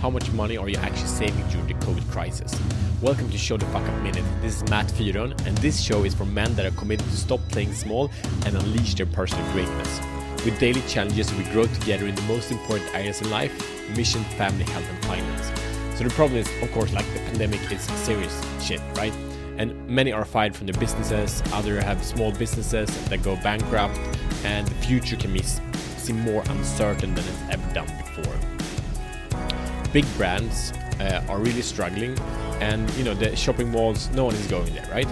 how much money are you actually saving during the COVID crisis? Welcome to Show the Fuck Up Minute. This is Matt Fyron, and this show is for men that are committed to stop playing small and unleash their personal greatness. With daily challenges, we grow together in the most important areas in life mission, family, health, and finance. So the problem is, of course, like the pandemic is serious shit, right? And many are fired from their businesses, others have small businesses that go bankrupt, and the future can be seem more uncertain than it's ever done. Big brands uh, are really struggling, and you know the shopping malls, no one is going there, right?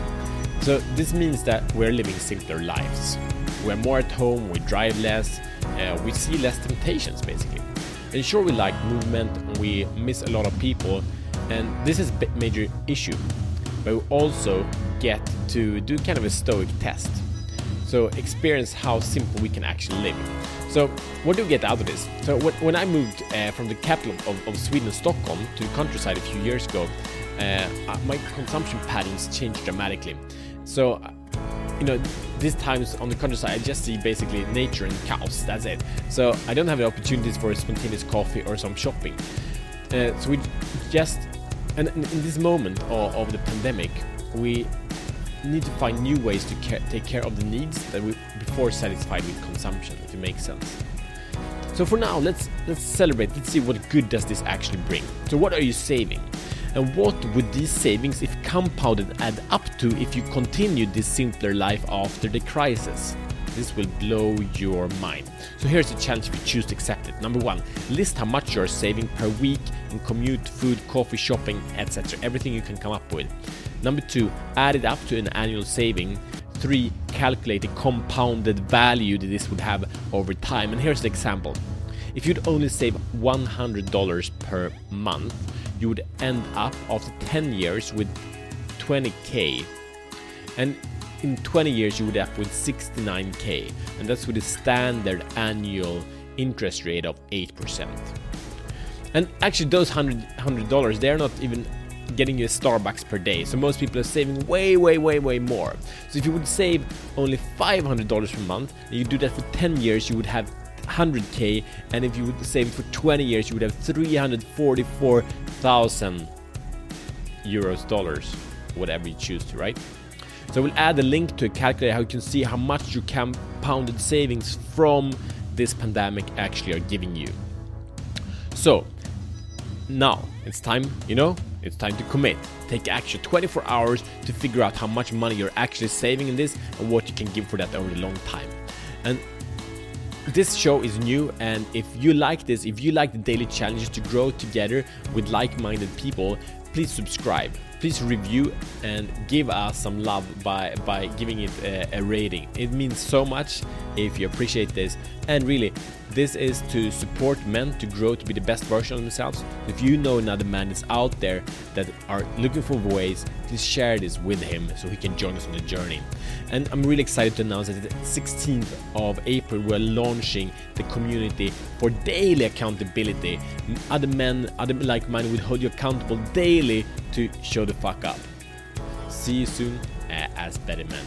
So this means that we're living simpler lives. We're more at home, we drive less, uh, we see less temptations basically. And sure, we like movement, we miss a lot of people, and this is a major issue. But we also get to do kind of a stoic test. So experience how simple we can actually live. So what do we get out of this? So when I moved uh, from the capital of, of, Sweden, Stockholm, to the countryside a few years ago, uh, my consumption patterns changed dramatically. So you know, these times on the countryside, I just see basically nature and cows. That's it. So I don't have the opportunities for spontaneous coffee or some shopping. Uh, so we just, and in this moment of, of, the pandemic, we need to find new ways to take care of the needs that we before satisfied with consumption. If it makes sense. So for now, let's let's celebrate. Let's see what good does this actually bring. So what are you saving? And what would these savings, if compounded, add up to if you continued this simpler life after the crisis? This will blow your mind. So here's a challenge if you choose to accept it. Number one, list how much you're saving per week in commute, food, coffee, shopping, etc. Everything you can come up with. Number two, add it up to an annual saving. Three, calculate the compounded value that this would have over time. And here's the example. If you'd only save $100 per month, you would end up after 10 years with 20k. And in 20 years, you would end up with 69k. And that's with a standard annual interest rate of 8%. And actually, those $100, dollars they're not even getting you a Starbucks per day. So most people are saving way, way, way, way more. So if you would save only $500 per month, and you do that for 10 years, you would have 100k and if you would save for 20 years you would have 344,000 euros dollars whatever you choose to right so we'll add a link to a calculator how you can see how much your compounded savings from this pandemic actually are giving you so now it's time you know it's time to commit take action 24 hours to figure out how much money you're actually saving in this and what you can give for that over a long time and this show is new, and if you like this, if you like the daily challenges to grow together with like minded people, please subscribe. Please review and give us some love by, by giving it a, a rating. It means so much if you appreciate this. And really, this is to support men to grow to be the best version of themselves. If you know another man is out there that are looking for ways, please share this with him so he can join us on the journey. And I'm really excited to announce that the 16th of April we're launching the community for daily accountability. Other men, other like minded will hold you accountable daily to show the fuck up. See you soon uh, as better men.